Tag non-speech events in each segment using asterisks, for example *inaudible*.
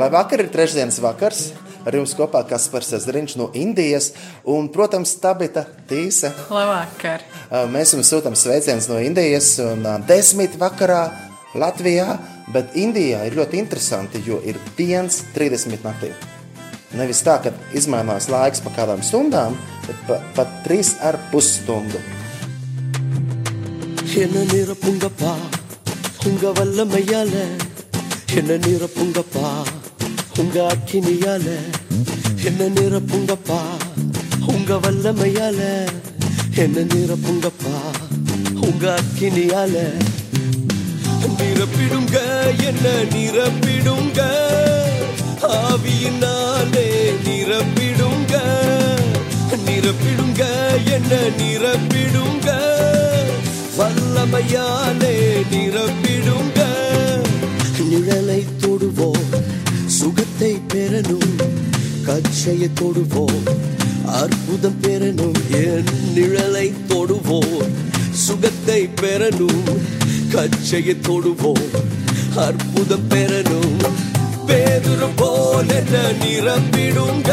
Lai vakar ir trešdienas vakars, ar jums kopā Kaspars Ezeriņš no Indijas un, protams, Tabita Tīsa. Labvakar! Mēs jums sūtām sveicienus no Indijas un desmit vakarā Latvijā, bet Indijā ir ļoti interesanti, jo ir 1.30 naktī. Nevis tā, ka izmainās laiks pa kādām stundām, bet pa, pat trīs ar pusstundu. என்ன நிரப்புங்கப்பா உங்க வல்லமையால என்ன நிரப்புங்கப்பா உங்க அக்கினியால என்ன நிரப்புங்கப்பா? உங்க வல்லமையால என்ன நிரப்புங்கப்பா? உங்க அக்கினியால நிரப்பிடுங்க என்ன நிரப்பிடுங்க? ஆவியினாலே நிரப்பிடுங்க. நிரப்பிடுங்க என்ன நிரப்பிடுங்க? வல்லமையாலே நிரப்பிடுங்க. நிழலை தொடுவோம். சுகத்தை பெறணும் கச்சையை தொடுவோம் அற்புதம் பெறணும் என் நிழலை தொடுவோம். சுகத்தை பெறணும் கச்சையை தொடுவோம் அற்புதம் பெறணும். பேதுரு போல நிரம்பிடுங்க நிரப்பிடுங்க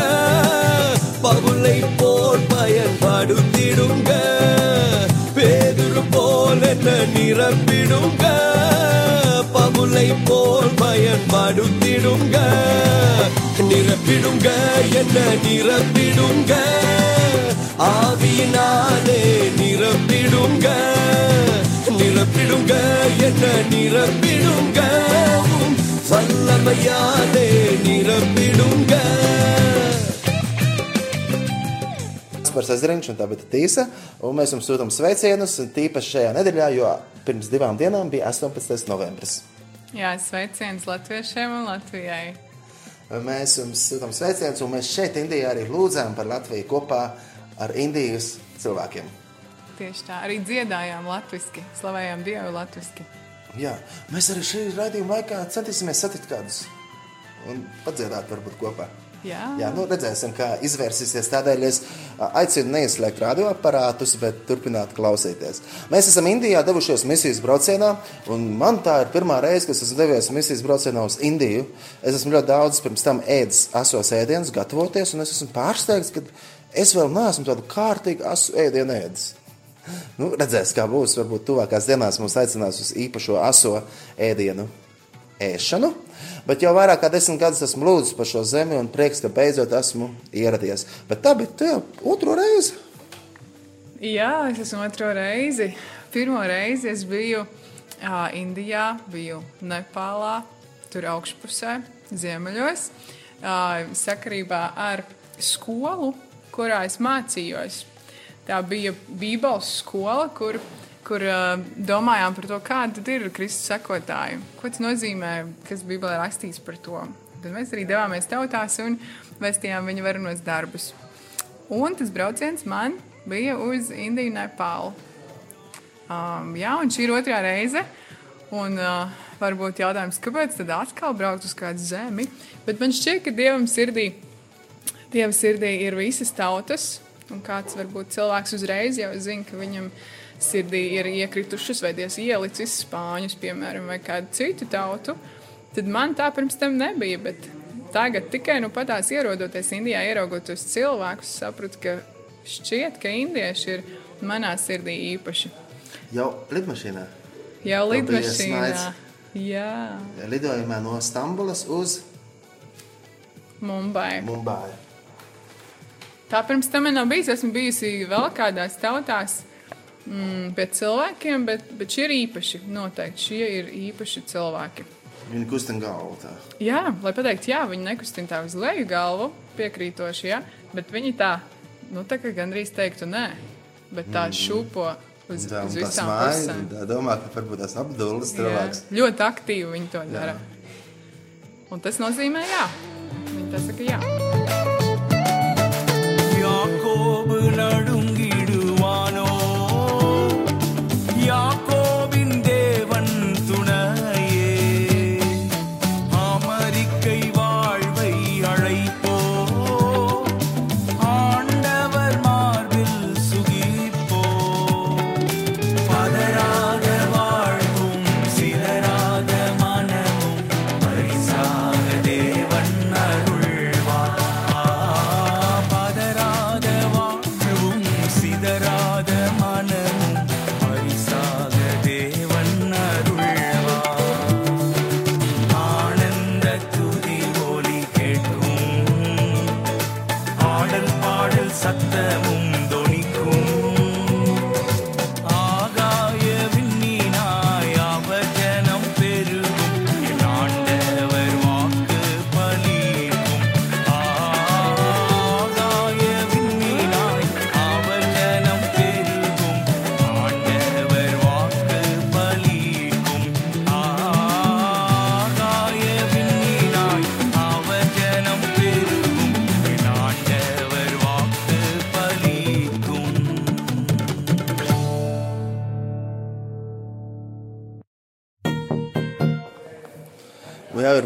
பவுலை போல் பயன்படுத்திடுங்க. பேதுரு போல நிரம்பிடுங்க நிரப்பிடுங்க பவுலை போல் பயன்படுத்திடுங்க நிரப்பிடுங்க என்ன நிரப்பிடுங்க ஆவியினாலே நிரப்பிடுங்க நிரப்பிடுங்க என்ன நிரப்பிடுங்க உம் வல்லமையாலே நிரப்பிடுங்க Kaspars Ezeriņš un Tabita Tīsa, un mēs jums sūtām sveicienus tīpaši šajā nedēļā, jo pirms divām dienām bija 18. novembris. Jā, sveiciens latviešiem un Latvijai. Mēs jums sūtām sveicienus, un mēs šeit, Indijā, arī lūdzām par Latviju kopā ar Indijas cilvēkiem. Tieši tā, arī dziedājām latviešu, slavējām Dievu latviešu. Jā, mēs arī šī raidījuma laikā centīsimies satikt kādus un padziedāt varbūt kopā. Jā, Jā, nu redzēsim, kā izvērsīsies. Tādēļ es aicinu neizslēgt radioaparātus, bet turpināt klausīties. Mēs esam Indijā devušies misijas braucienā, un man tā ir pirmā reize, kad esmu devies misijas braucienā uz Indiju. Es esmu ļoti daudz pirms tam ēdis asos ēdienus, gatavoties, un es esmu pārsteigts, ka es vēl neesmu tādu kārtīgu asu ēdienu ēdis. Nu, redzēs, kā būs. Varbūt tuvākās dienās mums aicinās uz īpašo aso ēdienu ēšanu. Bet jau vairāk kā desmit gadus esmu lūdzis par šo zemi, un prieks, ka beidzot esmu ieradies. Bet tā bija tā otro reizi. Jā es esmu otro reizi. Pirmo reizi es biju ā, Indijā, biju Nepālā, tur augšpusē, ziemeļos, ā, sakarībā ar skolu, kurā es mācījos. Tā bija Bībeles skola, kur, kur uh, domājām par to, kāda ir Kristus sekotāji. Ko tas nozīmē, kas Bībelē rakstīts par to. Tad mēs arī devāmies tautās un vēstījām viņa varenos darbus. Un tas brauciens man bija uz Indiju, Nepālu. Um, jā, un šī ir otrā reize. Un, uh, varbūt jautājums, kāpēc tad atkal braukt uz kādu zemi? Bet man šķiet, ka Dievam sirdī, Dieva sirdī ir visas tautas. Un kāds varbūt cilvēks uzreiz jau zina, ka viņam sirdī ir iekritušas vai dievs ielicis spāņus, piemēram, vai kādu citu tautu. Tad man tā pirms tam nebija. Bet tagad tikai nu patās ierodoties Indijā, ieraugot tos cilvēkus, sapratu, ka šķiet, ka indieši ir manā sirdī īpaši. Jau lidmašīnā. Jau lidmašīnā. Jā, Lidojumā no Stambulas uz Mumbai. Mumbai. Tā pirms tam man nav bijis. Esmu bijusi vēl kādās tautās mm, pēc cilvēkiem, bet, bet šie ir īpaši. Noteikti šie ir īpaši cilvēki. Viņa kustina galvu. Tā. Jā, lai pateiktu, jā, viņa nekustina tā uz leju galvu, piekrītoši, jā, bet viņa tā, nu tā kā gandrīz teiktu, nē, bet tā mm. šūpo. Uz, tā, uz visām pusēm. Tā domā, ka varbūt tas apdullis cilvēks. Jā, ļoti aktīvi viņi to dara. Jā. Un tas nozīmē jā. Viņi tā saka jā. Jākobu ladungi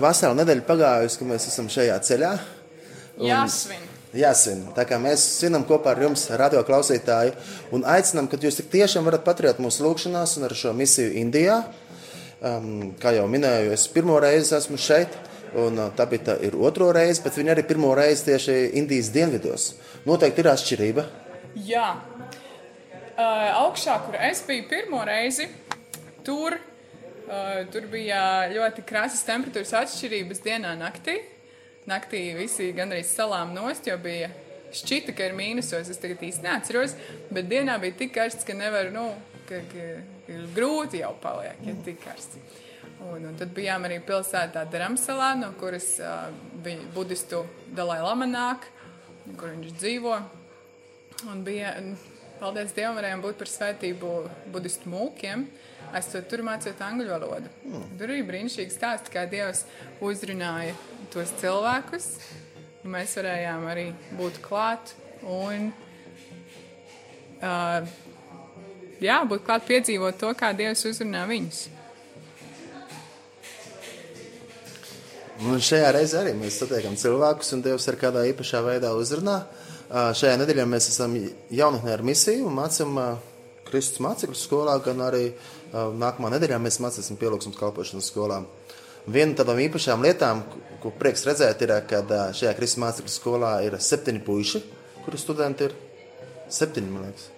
Vasara nedēļa pagājusi, ka mēs esam šajā ceļā. Jāsvin. Jāsvin. Tā kā mēs svinam kopā ar jums, radio klausītāji, un aicinām, ka jūs tik tiešām varat paturēt mūsu lūgšanās un ar šo misiju Indijā. Um, kā jau minēju, es pirmo reizi esmu šeit, un uh, tā ir otro reizi, bet viņi arī pirmo reizi tieši Indijas dienvidos. Noteikti ir atšķirība. Jā, uh, augšā, kur es biju pirmo reizi, tur, uh, tur bija ļoti krasas temperatūras atšķirības dienā, naktī. Naktī visi gandrīz salām nost, jo bija šķita, ka ir mīnusos. Es tagad īsti neatceros, bet dienā bija tik karsts, ka nevar, nu, ka, ka, ka grūti jau paliek, ja tik karsts. Un, un tad bijām arī pilsētā Dramsalā, no kuras uh, bija budistu Dalai Lama nāk, kur viņš dzīvo. Un bija, un, paldies Dievam, varējām būt par svētību budistu mūkiem. Es to tur mācīju angļu valodu. Mm. Tur bija brīnišķīgi stāsti, kā Dievs uzrunāja tos cilvēkus. Mēs varējām arī būt klāt un uh, jā, būt klāt piedzīvot to, kā Dievs uzrunā viņus. Un šajā reizē arī mēs satiekam cilvēkus, un Dievs ar kādā īpašā veidā uzrunā. Ā, Šajā nedēļā mēs esam jaunatnē ar misiju un mācām ā, Kristus mācekļu skolā, gan arī ā, nākamā nedēļā mēs mācīsim pielūgsmes kalpošanas skolā. Viena no tādām īpašām lietām, ko- prieks redzēt, ir, ka šajā Kristus mācekļu skolā ir septiņi puiši, kuri studenti ir septiņi, man liekas.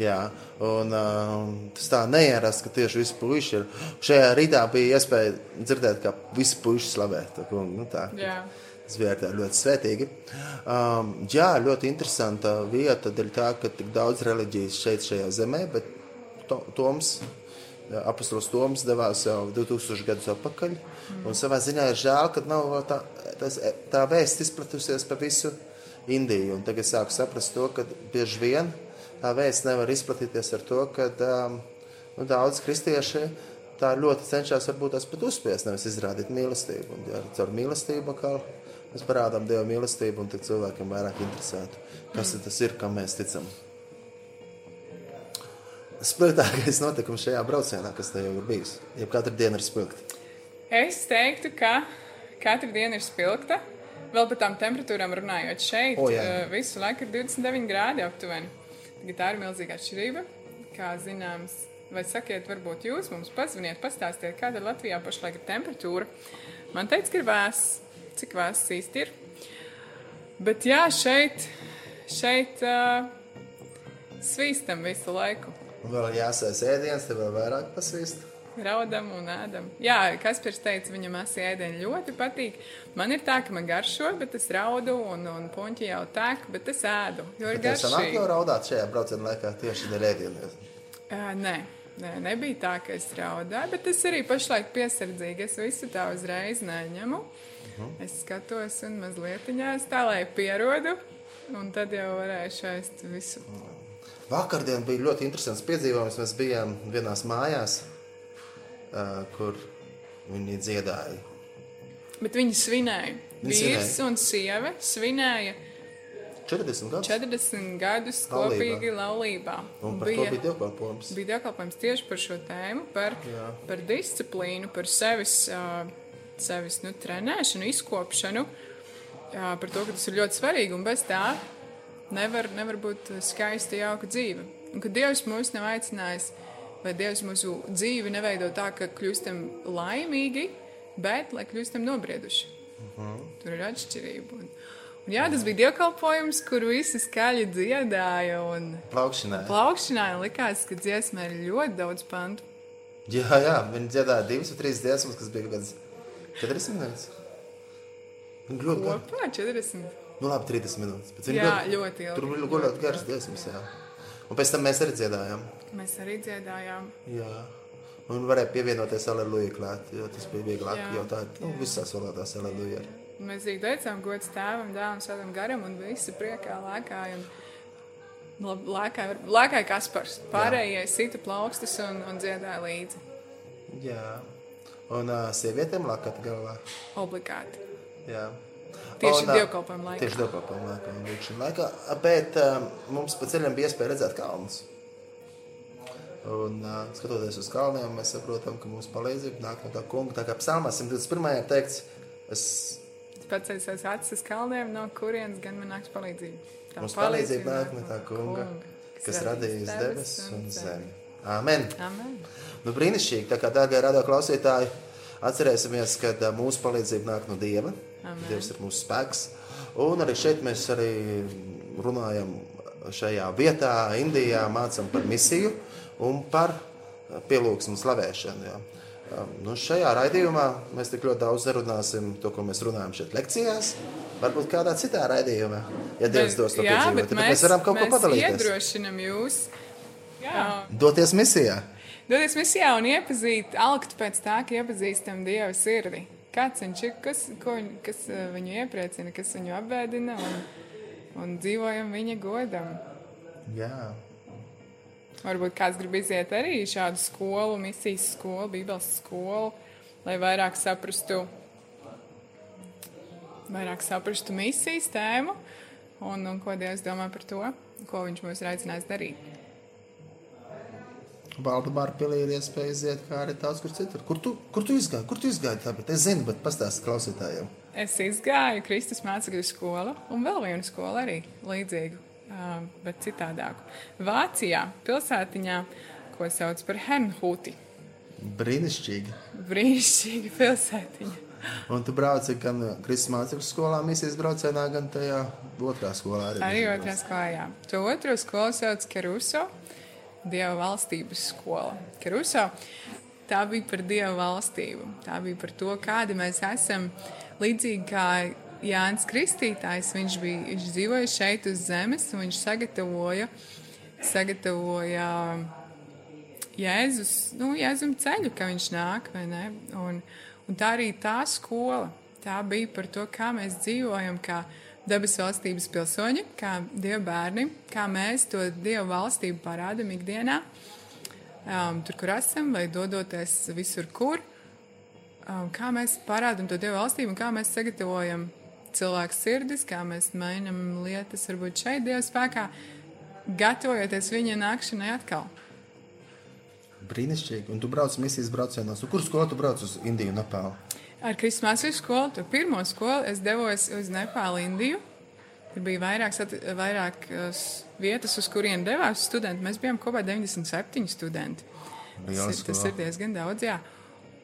Jā, un uh, tas tā neierasta, ka tieši visi puiši ir. Šajā rītā bija iespēja dzirdēt, kā visi puiši slavē. Tā, nu, tā. Jā. Tas bija ļoti svētīgi. Um, jā, ļoti interesanta vieta, dēļ tā, ka tik daudz reliģijas šeit, šajā zemē, bet to, Toms, apustulis Toms devās jau 2000 gadus atpakaļ. Un savā ziņā ir žēl, ka nav tā, tas, tā vēsts izplatusies pa visu Indiju. Un tagad sāku saprast to, ka bieži vien tā vēsts nevar izplatīties ar to, ka um, nu, daudz kristieši tā ļoti cenšas varbūt tās pat uzspiest, nevis izrādīt mīlestību. Un, ja caur mīlestību kā mēs parādām Dieva mīlestību, un tad cilvēkiem vairāk interesētu, kas mm. tas ir, kam mēs ticam. Spilgtākais notikums šajā braucienā, kas te jau ir bijis. Ja katru dienu ir spilgti. Es teiktu, ka katra diena ir spilgta. Vēl par tām temperatūrām runājot, šeit O, jā. uh, visu laiku ir 29 grādi aptuveni. Tagad tā ir milzīga atšķirība. Kā zināms, vai sakiet, varbūt jūs mums pazvaniet, pastāstiet, kāda ir Latvijā pašlaik ir temperatūra. Man teica, ka ir vēss. Cik vēss īsti ir? Bet jā, šeit, šeit uh, svīstam visu laiku. Un vēl jāsēs ēdiens, te vēl vairāk pasvīst. Raudam un ēdam. Jā, Kaspars teica, viņam asi ēdieni ļoti patīk. Man ir tā, ka man garšo, bet es raudu un, un puņķi jau tek, bet es ēdu. Jo ir sanāk garšīgi. jau raudāt šajā brauciena laikā tieši dēļ ēdieniem. Ā, Nē, nē, nebija tā, ka es raudāju, bet es arī pašlaik piesardzīgi. Es visu tā uzreiz neņemu. Es skatos un mazliet ņēmu tā, lai pierodu. Un tad jau varēšu ēst visu. Vakardien bija ļoti interesants piedzīvojums. Mēs bijām vienās mājās, kur viņi dziedāja. Bet viņi svinēja. Viņi Vīrs svinēja. un sieva svinēja 40 gadus. 40 gadus kopīgi laulībā. Un par to bija dievkalpojums. bija dievkalpojums tieši par šo tēmu, par, Jā. par disciplīnu, par sevis, uh, sevis nu, trenēšanu, izkopšanu, uh, par to, ka tas ir ļoti svarīgi un bez tā nevar, nevar būt skaista, jauka dzīve. Un ka Dievs mūs nav aicinājis, vai Dievs mūsu dzīvi neveido tā, ka kļūstam laimīgi, bet lai kļūstam nobrieduši. Tur ir atšķirība. Un, un jā, tas bija dievkalpojums, kur visi skaļi dziedāja un Plaukšanai. plaukšanā. un Likās, ka dziesmā ir ļoti daudz pantu. Jā, jā, viņi dziedāja divas vai trīs dziesmas, kas bija kaut kādas 40 minūtes. Ļoti. Kopā 40. Nu, labi, 30 minūtes. viņi Jā, ļoti ilgi. Tur bija ļoti garas dziesmas. Jā. Un pēc tam mēs arī dziedājām. Mēs arī dziedājām. Jā. Un varēja pievienoties Aleluja klāt, jo tas bija vieglāk. Jā, Jo tā nu, visās valodās Aleluja. Mēs arī teicām, gods tēvam, dēlam, savam garam, un visi priekā lēkāja. un Lēkāja, lēkāja Kaspars. Pārējie sita plaukstus un, un dziedāja līdzi. Jā. Un uh, sievietēm lakata galvā. Obligāti. Jā. Tieši Un, ā, dievkalpojuma laikā. Tieši dievkalpojuma laikā un lūkšana laikā. Bet um, mums pa ceļam bija iespēja redzēt kalnus. Un, uh, skatoties uz kalniem, mēs saprotam, ka mūsu palīdzība nāk no tā kunga. Tā kā psalmā 121. ir teikts, es esmu acis uz kalniem, no kurienes gan man nāks palīdzība. Tā Mums palīdzība nāk no tā kunga, kas radījis debesis un zemi. Āmen! Amen. Nu, brīnišķīgi, tā kā dārgie radio klausītāji, atcerēsimies, ka mūsu palīdzība nāk no Dieva. Amen. Dievs ir mūsu spēks. Un arī šeit mēs arī runājam šajā vietā, Indijā, mācām par misiju un par pielūgsmu slavēšanu. Jā. Um, Nu, šajā raidījumā mēs tik ļoti daudz nerunāsim to, ko mēs runājam šeit lekcijās. Varbūt kādā citā raidījumā, ja Dievs dos to piedzīvot. Tad mēs, mēs varam kaut ko mēs padalīties. iedrošinam jūs. Jā. Doties misijā. Doties misijā un iepazīt, alkt pēc tā, ka iepazīstam Dieva sirdi. Kāds viņš ir, kas, viņ- kas eh, viņu iepriecina, kas viņu apbēdina un, un dzīvojam viņa godam. Jā. Varbūt kāds grib iziet arī šādu skolu, misijas skolu, bībeles skolu, lai vairāk saprastu, vairāk saprastu misijas tēmu un, un ko Dievs domā par to, ko viņš mūs ir aicinājis darīt. Valdemāra pilī ir iespēja iziet, kā arī daudz kur citur. Kur tu, kur tu izgāji? Kur tu izgāji? Tāpēc es zinu, bet pastāsti klausītājiem. Es izgāju Kristus mācekļu skolu un vēl vienu skolu arī līdzīgu, bet citādāku. Vācijā, pilsētiņā, ko sauc par Hernhuti. Brīnišķīgi. Brīnišķīga pilsētiņa. Un tu brauci gan Kristus mācekļu skolā, misijas braucienā, gan tajā otrā skolā. Arī, Arī otrā skolā, jā. To otro skolu sauc Keruso, Dieva valstības skola. Keruso, tā bija par Dieva valstību. Tā bija par to, kādi mēs esam. Līdzīgi kā Jānis Kristītājs, viņš, bija, viņš dzīvoja šeit uz zemes, un viņš sagatavoja, sagatavoja Jēzus, nu, Jēzum ceļu, ka viņš nāk, vai ne? Un, un tā arī tā skola, tā bija par to, kā mēs dzīvojam, kā debesu valstības pilsoņi, kā Dieva bērni, kā mēs to Dieva valstību parādam ikdienā, um, tur, kur esam, vai dodoties visur, kur, um, kā mēs parādam to Dieva valstību un kā mēs sagatavojam cilvēku sirdis, kā mēs mainām lietas, varbūt šeit Dieva spēkā, gatavojoties viņa nākšanai atkal. Brīnišķīgi. Un tu brauc misijas braucienos. Un kur skolu tu brauc uz Indiju un Nepālu? Ar Kristus mācību skolu, to pirmo skolu, es devos uz Nepālu, Indiju. Tur bija vairākas, vairākas vietas, uz kurien devās studenti. Mēs bijām kopā 97 studenti. Tas, ir- tas ir diezgan daudz, jā.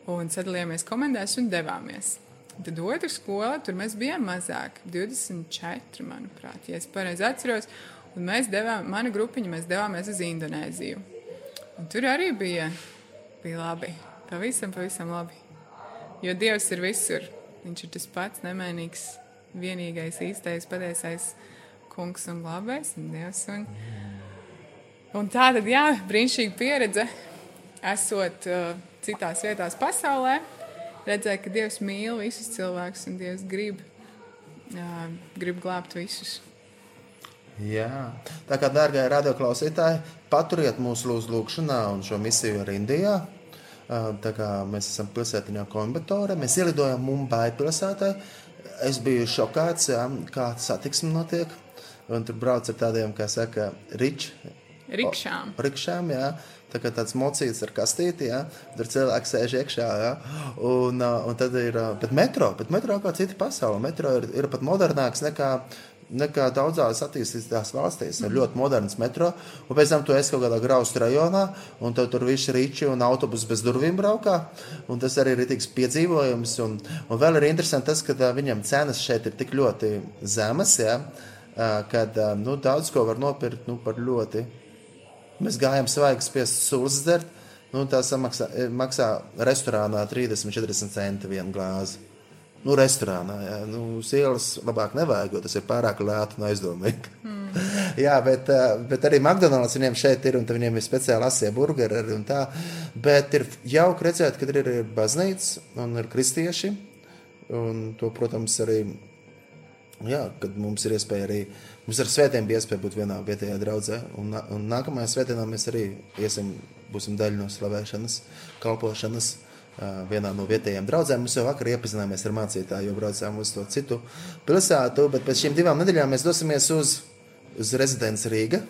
Un sadalījāmies komandās un devāmies. Tad otra skola, tur mēs bijām mazāk, 24, manuprāt, ja es pareizi atceros. Un mēs devām, mana grupiņa, mēs devāmies uz Indonēziju. Un tur arī bija, bija labi. Pavisam, pavisam labi. Jo Dievs ir visur. Viņš ir tas pats nemainīgs, vienīgais, īstais, patiesais kungs un labais un Dievs. Un, un tā tad, jā, brīnišķīga pieredze, esot uh, citās vietās pasaulē, redzēt, ka Dievs mīl visus cilvēkus un Dievs grib, uh, grib glābt visus. Jā, tā kā, dārgie radioklausītāji, paturiet mūsu lūgšanā un šo misiju arī Indijā. Tā kā mēs esam pilsētiņā Coimbatore, mēs ielidojam Mumbai pilsētā. Es biju šokāts, kā satiksme notiek. Un tur brauc ar tādiem, kā saka, rič, Rikšām. Rikšām, jā. Tā kā tāds mocīts ar kastīti, jā. Tur cilvēks sēž iekšā, jā. Un, un tad ir, bet metro, bet metro kā cita pasaule. Metro ir, ir pat modernāks nekā, nekā daudzās attīstītās valstīs. Ir ļoti moderns metro, un pēc tam tu esi kaut kādā graustu rajonā, un tev tur viss rīči un autobus bez durvīm braukā. Tas arī ir rītīgs piedzīvojums. Un, un vēl ir interesanti tas, ka viņam cenas šeit ir tik ļoti zemas, ā, kad nu, daudz ko var nopirkt nu, par ļoti Mēs gājām svaigas piesas sūdzes dzert. Nu, tā samaksā, maksā restorānā 30-40 centi vienu glāzi. Nu, restorānā, jā. Nu, ielas labāk nevajag, jo tas ir pārāk lēti un aizdomīgi. Mm. *laughs* jā, bet, bet arī McDonald's viņiem šeit ir, un viņiem ir speciāli asie burgeri arī un tā. Bet ir jauki redzēt, ka ir, baznīca un ir kristieši. Un to, protams, arī Jā, kad mums ir iespēja arī, mums ar svētiem bija iespēja būt vienā vietējā draudzē, un, un nākamajā svētdienā mēs arī iesim, būsim daļa no slavēšanas, kalpošanas vienā no vietējām draudzēm. Mēs jau vakar iepazināmies ar mācītāju, jo braucām uz to citu pilsētu, bet pēc šīm divām nedēļām mēs dosimies uz, uz rezidents Rīga.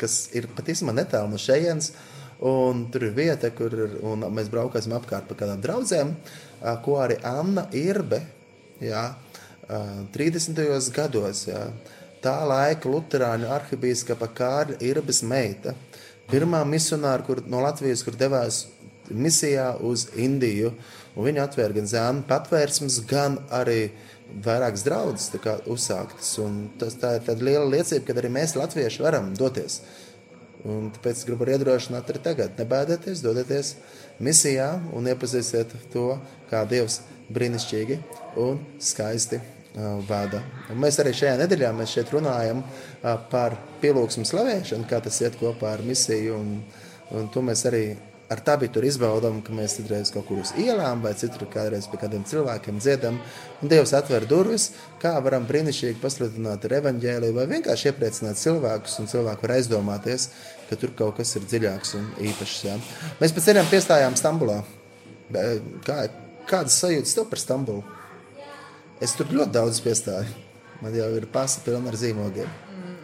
kas ir patiesībā netālu no šejienes. Un tur ir vieta, kur ir, mēs braukāsim apkārt pa kādām draudzēm, ko arī Anna Irbe, jā, ā, 30. gados, jā, tā laika Luterāņu arhibīskapa Kārļa Irbes meita, pirmā misionāra no Latvijas, kur devās misijā uz Indiju, un viņa atvēra gan zēnu patvērsmes, gan arī vairākas draudzes uzsāktas, un tas tā ir tāda liela liecība, ka arī mēs latvieši varam doties Un tāpēc es gribu iedrošināt arī tagad. Nebaidieties, dodieties misijā un iepazīstiet to, kā Dievs brīnišķīgi un skaisti uh, vada. Un mēs arī šajā nedēļā šeit runājam uh, par pielūgsmu slavēšanu, kā tas iet kopā ar misiju. Un, un to mēs arī ar tā bija izbaudām, ka mēs citreiz kaut kur uz ielām vai citur kādreiz pie kādiem cilvēkiem dziedam. Un Dievs atver durvis, kā varam brīnišķīgi pasludināt ar evaņģēliju vai vienkārši iepriecināt cilvēkus, un cilvēki var aizdomāties, ka tur kaut kas ir dziļāks un īpašs. Jā. Mēs pēc ceļiem piestājām Stambulā. Kā, kādas sajūtas tev par Stambulu? Es tur ļoti daudz piestāju. Man jau ir pasta pilna ar zīmogiem.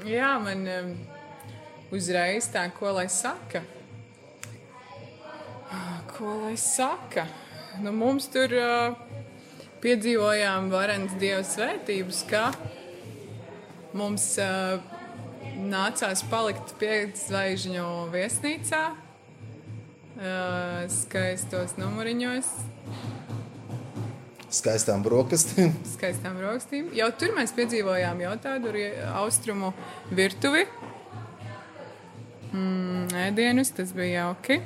Jā, man um, uzreiz tā, ko lai saka. Ko lai saka? Nu, mums tur uh, piedzīvojām varenas dievu svētības, ka mums uh, nācās palikt piedzvaigžņu viesnīcā, uh, skaistos numuriņos, Skaistām brokastīm. *laughs* skaistām rakstīm. Jau tur mēs piedzīvojām jau tādu austrumu virtuvi. Mm, ēdienus, tas bija jauki.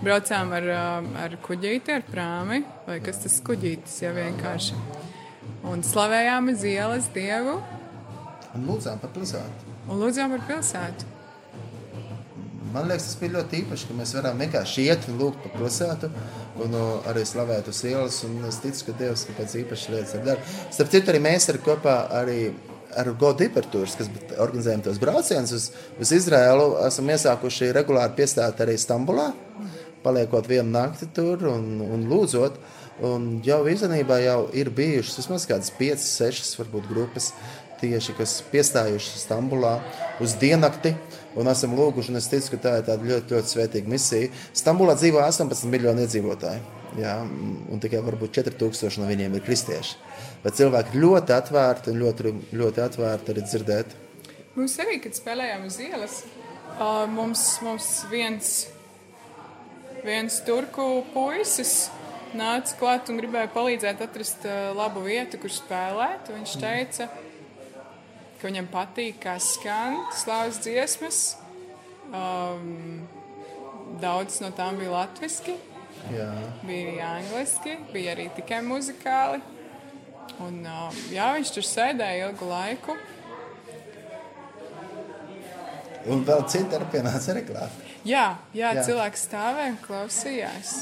Braucām ar, ā, ar kuģīti, ar prāmi, vai kas tas kuģītis jau vienkārši. Un slavējām uz ielas dievu Un lūdzām par pilsētu. un lūdzām par pilsētu. Man liekas, tas bija ļoti īpaši, ka mēs varam vienkārši iet un lūgt par pilsētu, un uh, arī slavēt uz ielas. un Es ticu, ka Dievs kaut kādas īpašas lietas ir darījis. Starp citu, arī mēs ar kopā arī ar Godu Hipertūras, kas organizējam tos braucienus uz, uz Izraēlu, esam iesākuši regulāri piestāt arī Stambulā, paliekot vienu nakti tur un, un lūdzot. Un jau īstenībā jau ir bijušas vismaz kādas 5, 6 varbūt grupas tieši, kas piestājuši Stambulā uz diennakti. Un esam lūguši, un es ticu, ka tā ir tāda ļoti, ļoti svētīga misija. Stambulā dzīvo 18 miljoni iedzīvotāji. Jā, un tikai varbūt 4000 no viņiem ir kristieši. Bet cilvēki ļoti atvērti un ļoti, ļoti atvērti arī dzirdēt. Mums arī, kad spēlējām uz ielas, mums, mums viens, viens turku puisis nāca klāt un gribēja palīdzēt atrast ā, labu vietu, kur spēlēt. Viņš teica, ka viņam patīk, kā skan slāpes dziesmas. Um, Daudz no tām bija latviešu, Jā. bija arī angliski, bija arī tikai muzikāli. Un, ā, jā, viņš tur sēdēja ilgu laiku. Un vēl citi arī pienāca klāt. Jā, jā, Jā. cilvēks stāvēja un klausījās.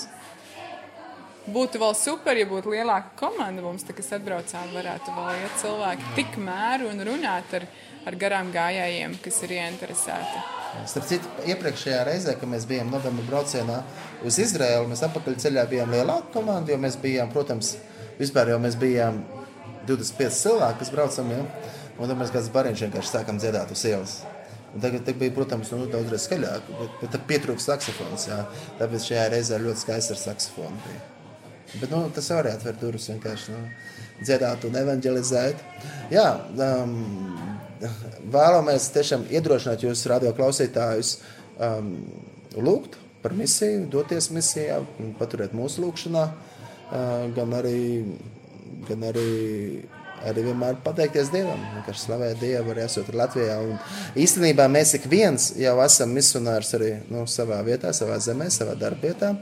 Būtu vēl super, ja būtu lielāka komanda mums, te, kas atbraucām, varētu vēl iet cilvēki tik mēru un runāt ar, ar garām gājējiem, kas ir ieinteresēti. Starp citu, iepriekšējā reizē, kad mēs bijām novembra braucienā uz Izraēlu, mēs atpakaļ ceļā bijām lielāka komanda, jo mēs bijām, protams, vispār jau mēs bijām 25 cilvēki, kas braucam, ja? un tad mēs kāds bariņš vienkārši sākam dziedāt uz ielas. Tagad tagad bija, protams, nu, daudzreiz skaļāk, bet, bet pietrūkst saksofons, jā. Tāpēc šajā reizē ļoti skaisti ar saksofonu bija. Bet nu, tas arī atver durvis vienkārši nu, dziedāt un evanģelizēt. Jā, um, vēlamies tiešām iedrošināt jūs, radio klausītājus, um, lūgt par misiju, doties misijā, paturēt mūsu lūgšanā, uh, gan arī, gan arī, arī vienmēr pateikties Dievam, vienkārši slavēt Dievu, arī esot Latvijā. Un īstenībā mēs ik viens jau esam misionārs arī nu, savā vietā, savā zemē, savā darbietā.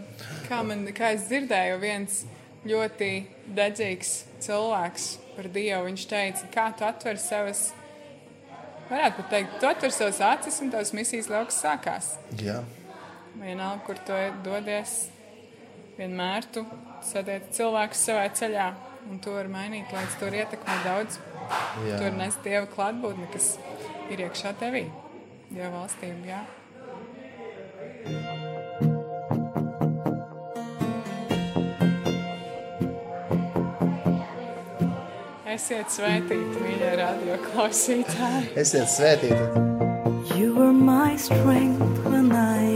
Kā, man, kā es dzirdēju, viens ļoti dedzīgs cilvēks par Dievu, viņš teica, kā tu atver savas, varētu pat teikt, tu atver savas acis un tavas misijas lauks sākās. Jā. Vienalga, kur tu dodies, vienmēr tu satiec cilvēkus savā ceļā, un to var mainīt, lai tas tur ietekmē daudz. Jā. Tur nes dieva klātbūtni, kas ir iekšā tevī, dieva valstīm. Jā. Esiet svētīti, mīļie radio klausītāji. Esiet svētīti. You were my strength when I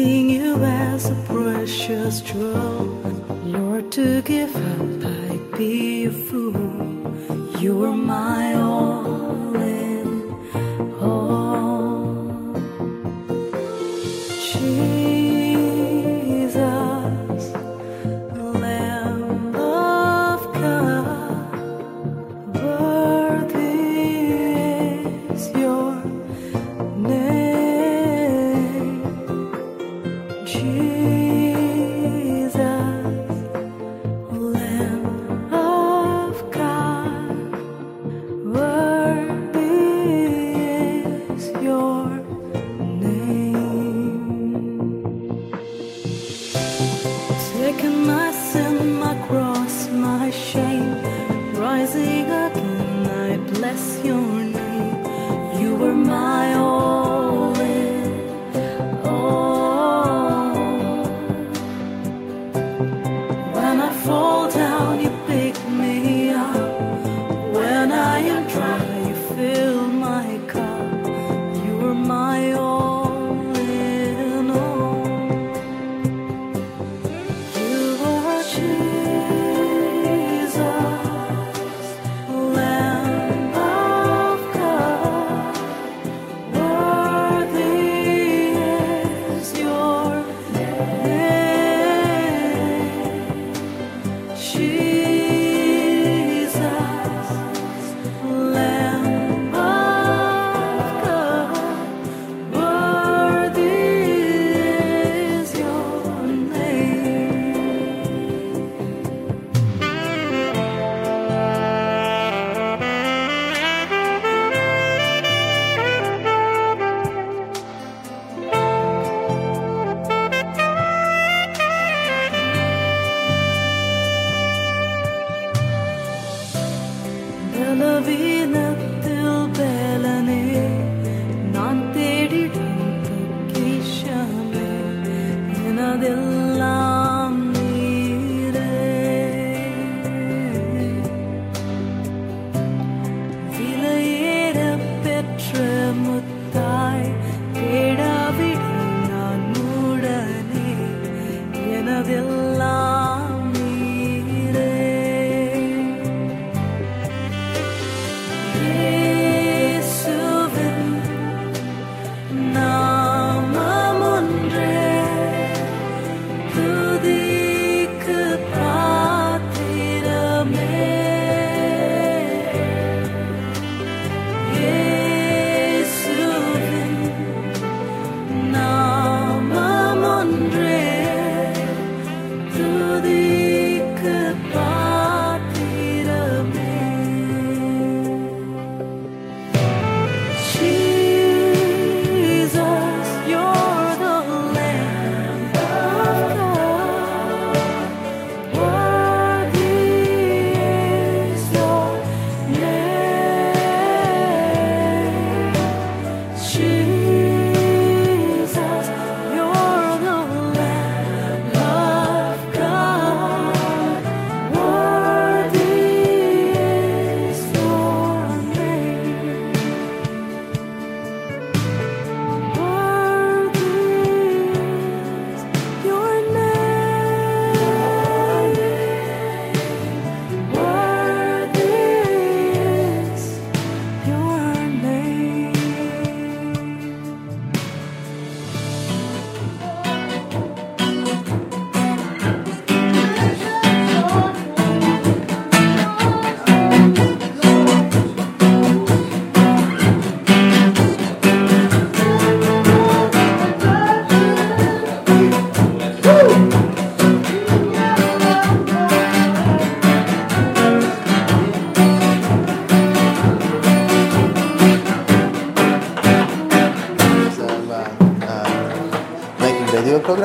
taking you as a precious jewel. Lord, to give up, I'd be a fool. You are my all.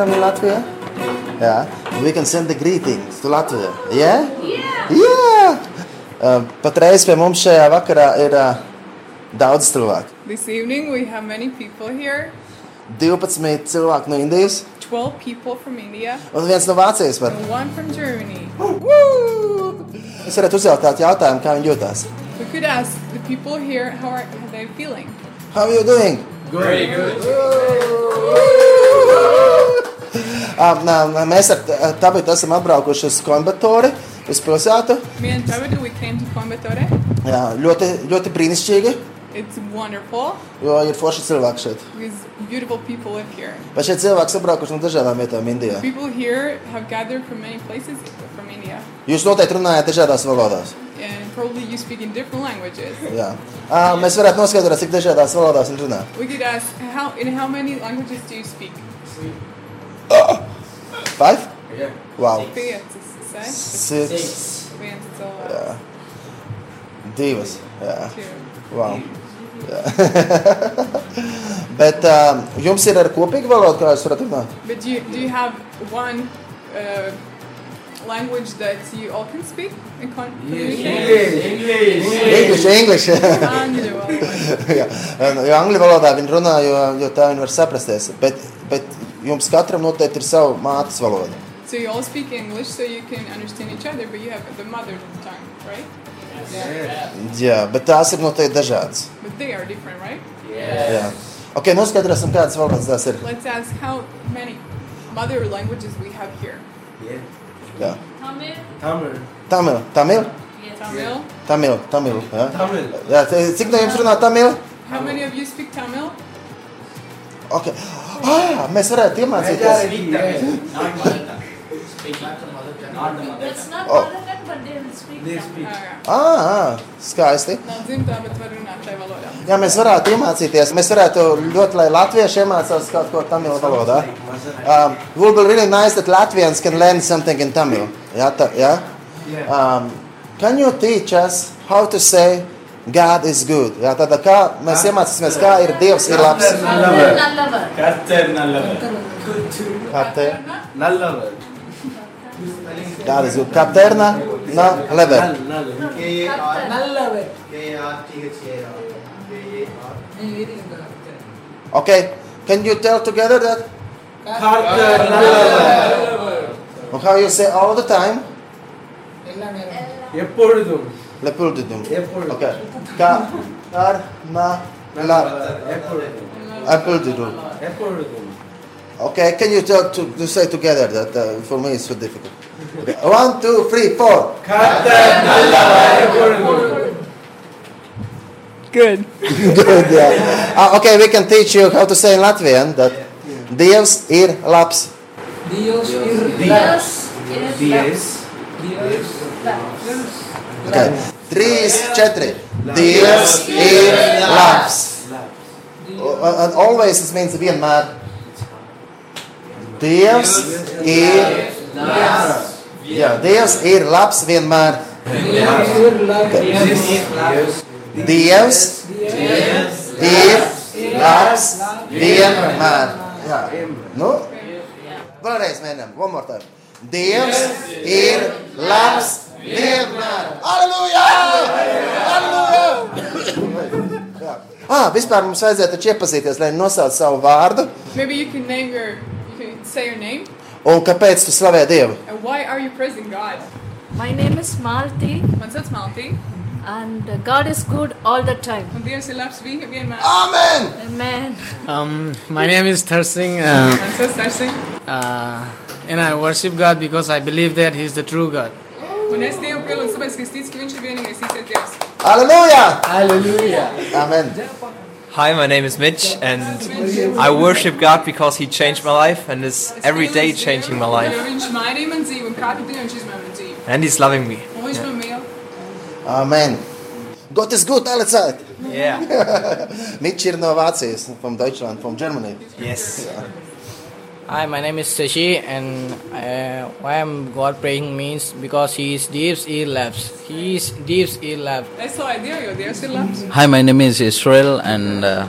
from Latvia? Yeah. We can send the greetings to Latvia. Yeah? Yeah! yeah. Um, uh, patreiz pie mums šajā vakarā ir uh, daudz cilvēku. This evening we have many people here. 12 cilvēku no Indijas. 12 people from India. Un viens no Vācijas var. And one from Germany. Es varētu uzjautāt jautājumu, kā viņi jūtas. We could ask the people here how are how they feeling. How are you doing? Very good. Woo! Woo! Nā, mēs ar Tabitu esam atbraukuši uz Kombatoru, uz pilsētu. Tabitu, we came to Coimbatore. Jā, ļoti, ļoti brīnišķīgi, It's wonderful jo ir forši cilvēki šeit. beautiful people live here. Bet šie cilvēki sabraukuši no dažādām vietām Indijā. People here have gathered from many places from India, Jūs noteikti runājat dažādās valodās. and probably you speak in different languages. Jā. Uh, mēs varētu noskaidrot, cik dažādās valodās viņi runā. We could ask how in how many languages do you speak? Five? Yeah. Wow. Piecas, seši, Six. viens cilvēks. Jā. Divas. Jā. Wow. Jā. Bet uh, jums ir ar kopīgu valodu, kā jūs varat runāt? But do you, do you have one uh, language that you all can speak and con- communicate? English. English, English. Angļu valoda. *laughs* Jā, jo angļu valodā viņi runā, jo, jo tā viņi var saprasties. Bet, bet jums katram noteikti ir sava mātes valoda. So you all speak English so you can understand each other, but you have the mother tongue, right? Jā, bet tās ir noteikti dažādas. But they are different, right? Jā. Ok, noskaidrosim, kādas valodas tās ir. Let's ask how many mother languages we have here. Yeah. Jā. Tamil. Tamil, Tamil, Tamil. Tamil, Tamil. Jā. Tamil. Jā, cik no jums runā Tamil? How many of you speak Tamil? Ok. Ah, mēs varētu iemācīties. Oh. Ah, ah, skaisti. Nav dzimtā, bet var runāt tajā valodā. Jā, mēs varētu iemācīties. Mēs varētu ļoti, lai latvieši iemācās kaut ko Tamil valodā. Um, would be really nice that Latvians can learn something in Tamil. Jā, tā, jā? Um, can you teach us how to say God is good? Jā, tātad kā mēs iemācīsimies, kā ir Dievs ir labs. Nallavad. Nallavad. Katter nallavad. Kā te? Nallavad. God is good. Katerna na lever. Nall, nall. Okay, can you tell together that? Katter nallavad. And how you say all the time? எப்பொழுதும் Lepulditum. எப்பொழுதும் Okay. Ka, kar, na, la, எப்பொழுதும் apulditum. எப்பொழுதும் Okay, can you tell to, to say together that uh, for me it's so difficult. Okay. One, two, three, four. கர்த்தர் நல்லவர் எப்பொழுதும் Good. *laughs* Good, yeah. Uh, okay, we can teach you how to say in Latvian that Dievs ir labs. Dios is Dievs Okay. Trīs, četri. Dievs ir labs. And always it means vienmēr. Dievs ir labs. Jā, Dievs ir labs vienmēr. Dievs ir labs vienmēr. Jā. Nu, vēlreiz mēģinām. One more time. Dievs ir labs vienmēr. Aleluja! Aleluja! *coughs* Ah, vispār mums vajadzētu taču iepazīties, lai nosauc savu vārdu. Maybe you can name your, you can say your name. Un kāpēc tu slavē Dievu? And why are you praising God? My name is Malti, Man sauc Maltī, and God is good all the time. un Dievs ir labs vi- vienmēr. Amen! Amen. Um, my name is Thursing, uh, Man sauc Tarsing, uh, and I worship God because I believe that He is the true God. un es Dievu pielūdzu, tāpēc, ka es ticu, ka Viņš ir vienīgais īstais Dievs. Aleluja! Hallelujah. Amen! Hi, my name is Mitch, and I worship God because He changed my life and is every day changing my Jo life. Viņš mainīja man dzīvi, un katru dienu Viņš izmaina man dzīvi. And He's loving me. Un Viņš man mīl. Amen! Gott ist gut alle Zeit! Yeah. *laughs* Mitch ir no Vācijas, from Deutschland, from Germany. Yes. Hi, my name is Sashi, and uh, why I'm God praying means because He is Deeps E Labs. He is Deeps E Lab. Es slavēju Dievu, jo Dievs ir labs. Hi, my name is Israel, and uh,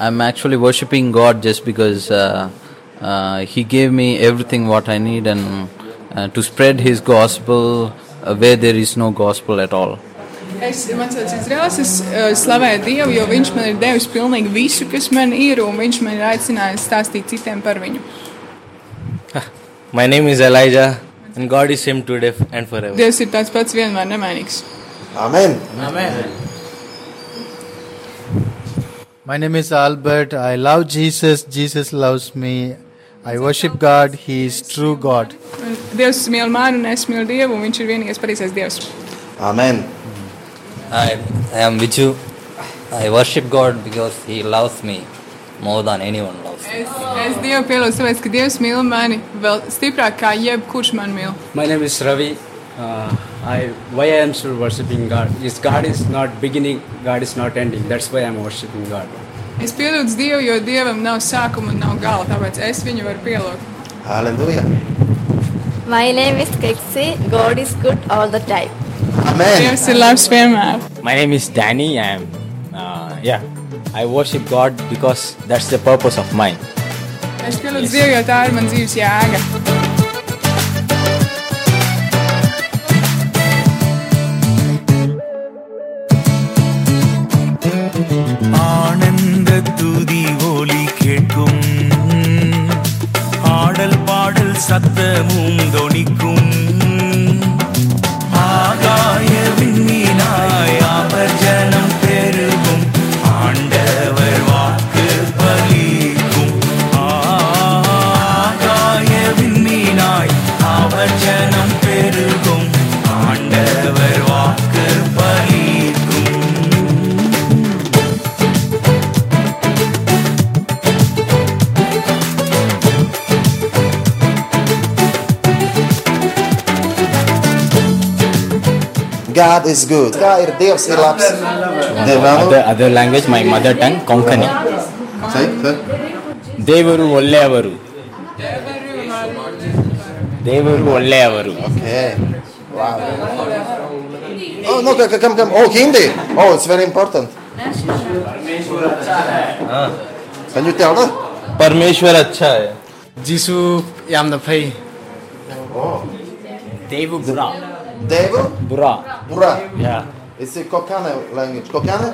I'm actually worshiping God just because uh, uh, He gave me everything what I need and uh, to spread His gospel uh, where there is no gospel at all. Es, man sauc Izraels, es uh, slavēju Dievu, jo Viņš man ir devis pilnīgi visu, kas man ir, un Viņš man ir aicinājis stāstīt citiem par viņu. My name is Elijah, and God is same today and forever. Dievs ir tāds pats vienmēr nemainīgs. Amen. Amen. My name is Albert. I love Jesus. Jesus loves me. I worship God. He is true God. Dievs mīl mani, un es mīlu Dievu, un Viņš ir vienīgais pareizais Dievs. Amen. I, I am Viju. I worship God because He loves me more than anyone loves. Es, es Dievu pielūdzu, tāpēc, ka Dievs mīl mani vēl stiprāk kā jebkurš man mīl. My name is Ravi. Uh, I why I am still worshiping God is God is not beginning, God is not ending. That's why I am worshiping God. Es pielūdzu Dievu, jo Dievam nav sākuma un nav gala, tāpēc es viņu varu pielūgt. Halleluja. My name is Keksi. God is good all the time. Amen. Dievs ir labs vienmēr. My name is Danny. I am, uh, yeah, I worship God because that's the purpose of mine. Es pielūdzu Dievu, jo tā ir man dzīves jēga. ஆனந்த துதி ஒலி கேட்கும் ஆடல் பாடல் சத்தமும் தொனிக்கும் God is good. Kā ir Dievs ir labs? Devanu. Other, other language, my mother tongue, Konkani. Say, say. ದೇವರು ಒಳ್ಳೆಯವರು ದೇವರು ಒಳ್ಳೆಯವರು Okay. Wow. Oh, no, come, come, come. Oh, Hindi. Oh, it's very important. Can you tell that? परमेश्वर अच्छा है Jisu Yamnapai. Devu ಬುರಾ Devu? ಬುರಾ Bura. Yeah. It's a Kokane language. Kokane?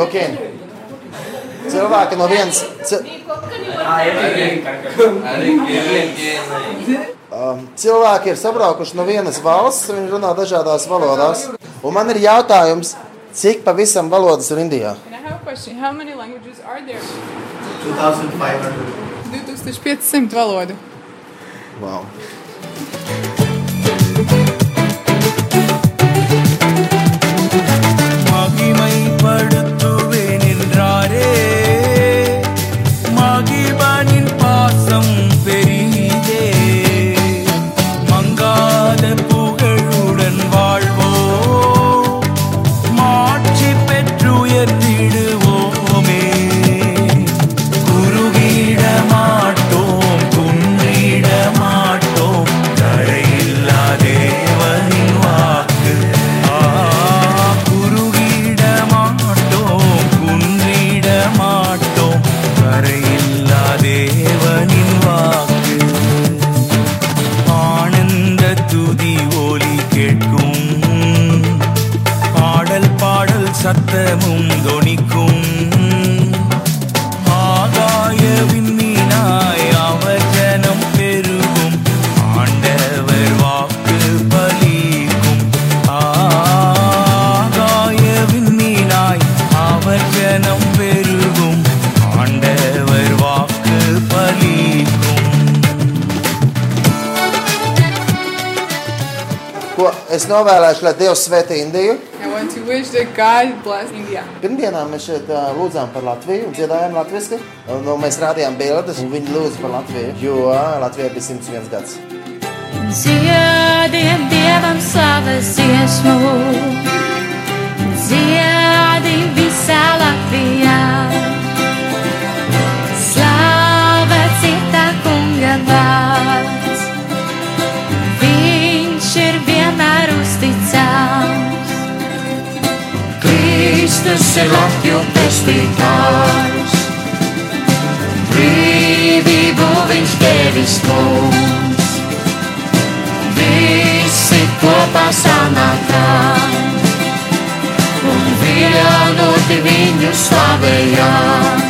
Kokain. Cilvēki no vienas. ci- Um, cilvēki ir sabraukuši no vienas valsts, viņi runā dažādās valodās. Un man ir jautājums, cik pavisam valodas ir Indijā? And I have a question. How many languages are there? 2500. 2500 valodu. Wow. Novēlēšu, lai Dievs svētī Indiju? I want to wish that God bless India. Pirmdienā mēs šeit ā, lūdzām par Latviju, dziedājām latviešu. Nu, mēs rādījām bildes, un viņi lūdza par Latviju, jo Latvijai bija 101 gads. Dziediem Dievam savas dziesmu, dziedim visā Latvijā. Slavēts ir tā kunga vārds, oficials. Triste será que o testificar brīvību viņš devis mums. Visi kopā sanākām un vienoti viņu slavējām.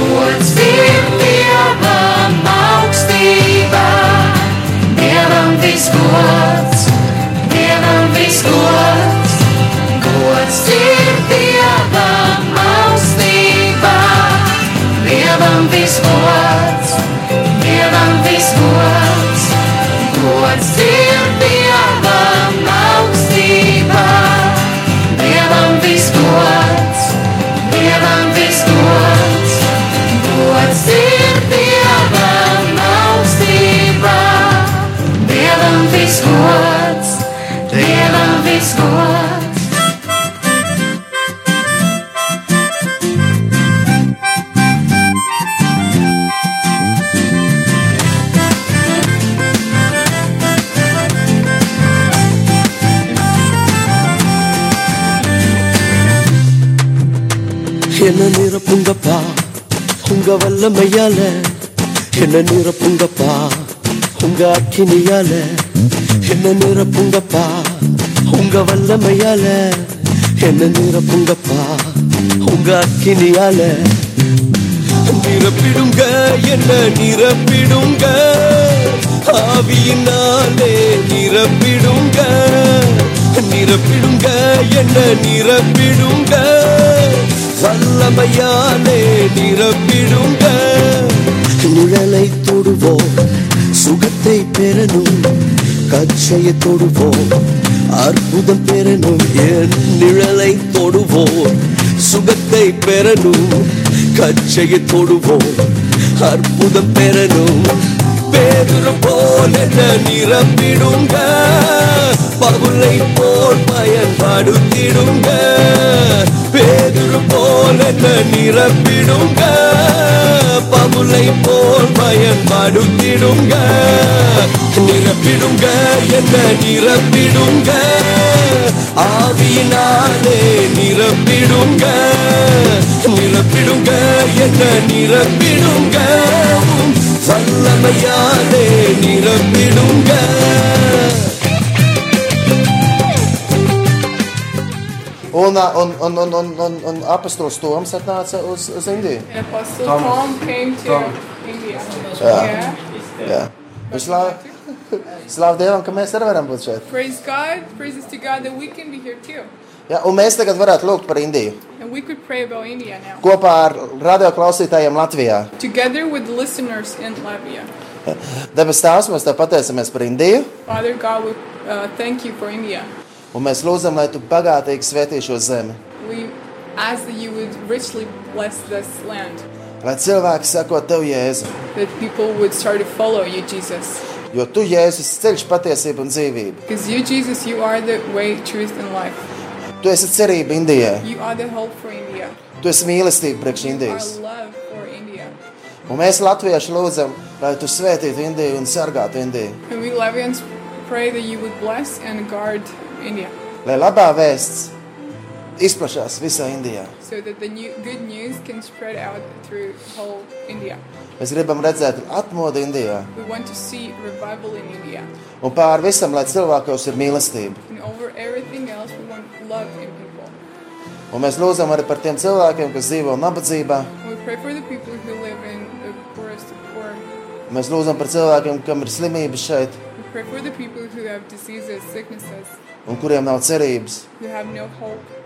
Gods ir Dievam augstībā, Dievam visgods. என்ன நிரப்புங்கப்பா? உங்க வல்லமையால. என்ன நிரப்புங்கப்பா? உங்க அக்கினியால. என்ன நிரப்புங்கப்பா? உங்க வல்லமையால. என்ன நிரப்புங்கப்பா? உங்க அக்கினியால. நிரப்பிடுங்க என்ன நிரப்பிடுங்க. ஆவியினாலே நிரப்பிடுங்க. நிரப்பிடுங்க என்ன நிரப்பிடுங்க. வல்லமையாலே நிரப்பிடுங்க. நிழலை தொடுவோம் சுகத்தை பெறணும் கச்சையை தொடுவோம் அற்புதம் பெறணும். என் நிழலை தொடுவோம் சுகத்தை பெறணும் கச்சையை தொடுவோம் அற்புதம் பெறணும். பேதுரு போல நிரம்பிடுங்க நிரப்பிடுங்க பவுலை போல் பயன்படுத்திடுங்க. போல நிரப்பிடுங்க பவுலை போல் பயன்படுத்திடுங்க. நிரப்பிடுங்க என்ன நிரப்பிடுங்க. ஆவினாலே நிரப்பிடுங்க. நிரப்பிடுங்க என்ன நிரப்பிடுங்க. வல்லமையாலே நிரப்பிடுங்க. Un, un, un, un, un, un, un apastols Toms atnāca uz, uz Indiju. And Apostle Tom. Tom, came to Tom. India. Jā. Jā. Un Slāv, slāv Dievam, ka mēs arī varam būt šeit. Praise God. Praises to God that we can be here too. Jā, un mēs tagad varētu lūgt par Indiju. And we could pray about India now. Kopā ar radioklausītājiem Latvijā. Together with the listeners in Latvia. Debes Tēvs, mēs Tev pateicamies par Indiju. Father God, we uh, thank you for India. Un mēs lūdzam, lai Tu bagātīgi svētī šo zemi. We ask that you would richly bless this land. Lai cilvēki sako Tev, Jēzu. That people would start to follow you, Jesus. Jo Tu, Jēzus, ceļš patiesību un dzīvību. Because you, Jesus, you are the way, truth, and life. Tu esi cerība Indijai. You are the hope for India. Tu esi mīlestība priekš Indijas. are love for India. Un mēs latvieši lūdzam, lai Tu svētītu Indiju un sargātu Indiju. And we Lavians pray that you would bless and guard India. Lai labā vēsts izplatās visā Indijā. So that the new, good news can spread out through whole India. Mēs gribam redzēt atmodu Indijā. We want to see revival in India. Un pār visam, lai cilvēkos ir mīlestība. And over everything else, we want love in people. Un mēs lūdzam arī par tiem cilvēkiem, kas dzīvo nabadzībā. We pray for the people who live in the poorest of poor. Mēs lūdzam par cilvēkiem, kam ir slimības šeit, We pray for the people who have diseases, sicknesses, un kuriem nav cerības. no hope.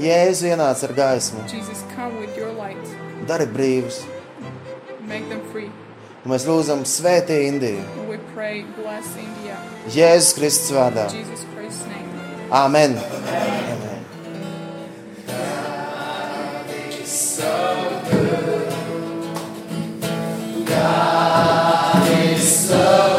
Jēzu ienāca ar gaismu, Jesus, come with your light. dari brīvus. Make them free. Un mēs lūdzam svētī Indiju. Pray, bless India. Jēzus Kristus vārdā. In Jesus Christ's name. Amen. Amen. God is so good.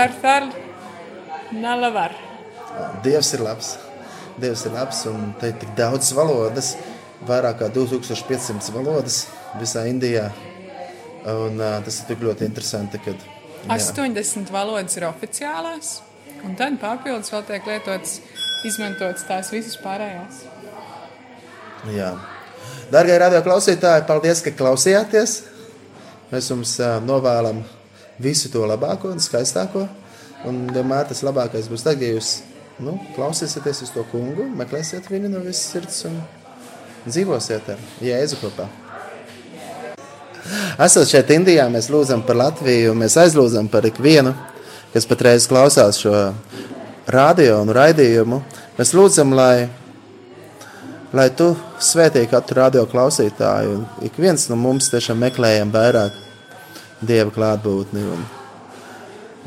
Karthal Nalavar. Dievs ir labs. Dievs ir labs, un te ir tik daudz valodas, vairāk kā 2500 valodas visā Indijā. Un, uh, tas ir tik ļoti interesanti, kad jā, 80 valodas ir oficiālās, un tad papildus vēl tiek lietotas, izmantotas tās visas pārējās. jā. Darbie radio klausītāji, paldies, ka klausījāties. Mēs jums uh, novēlam visu to labāko un skaistāko. Un vienmēr tas labākais būs tad, ja jūs nu, klausīsieties uz to kungu, meklēsiet viņu no visas sirds un dzīvosiet ar Jēzu kopā. Esot šeit Indijā, mēs lūdzam par Latviju, mēs aizlūdzam par ikvienu, kas patreiz klausās šo radio un raidījumu. Mēs lūdzam, lai, lai tu svētī katru radio klausītāju, un ik viens no mums tiešām meklējam vairāk Dieva klātbūtni. Un,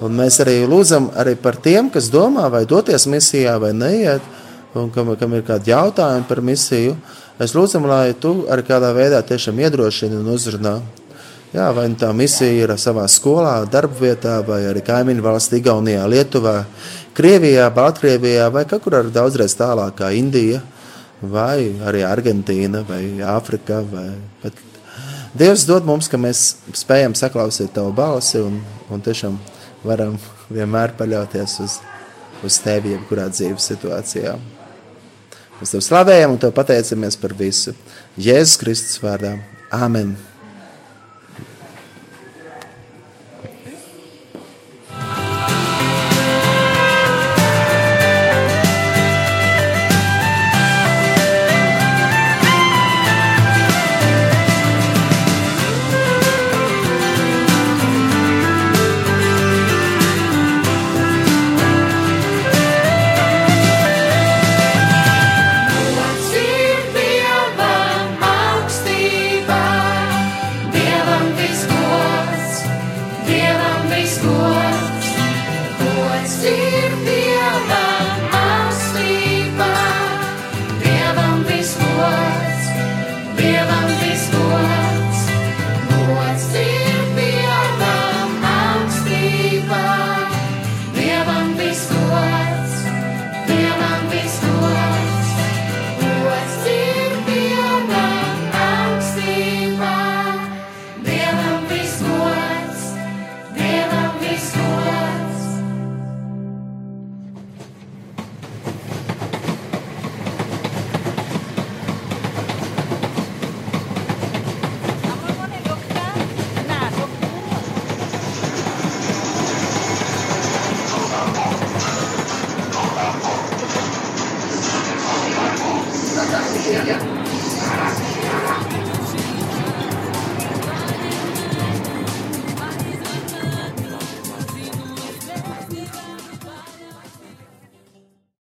un mēs arī lūdzam arī par tiem, kas domā, vai doties misijā vai neiet, un kam, kam ir kādi jautājumi par misiju. Mēs lūdzam, lai tu arī kādā veidā tiešām iedrošini un uzrunā. Jā, vai nu tā misija ir savā skolā, darba vietā, vai arī kaimiņu valstī, Igaunijā, Lietuvā, Krievijā, Baltkrievijā, vai kaut kur daudzreiz tālāk, kā Indija, vai arī Argentīna, vai Āfrika. Vai... Bet Dievs dod mums, ka mēs spējam saklausīt tavu balsi un, un tiešām varam vienmēr paļauties uz, uz tevi, jebkurā dzīves situācijā. Mēs tev slavējam un tev pateicamies par visu. Jēzus Kristus vārdā. Āmen!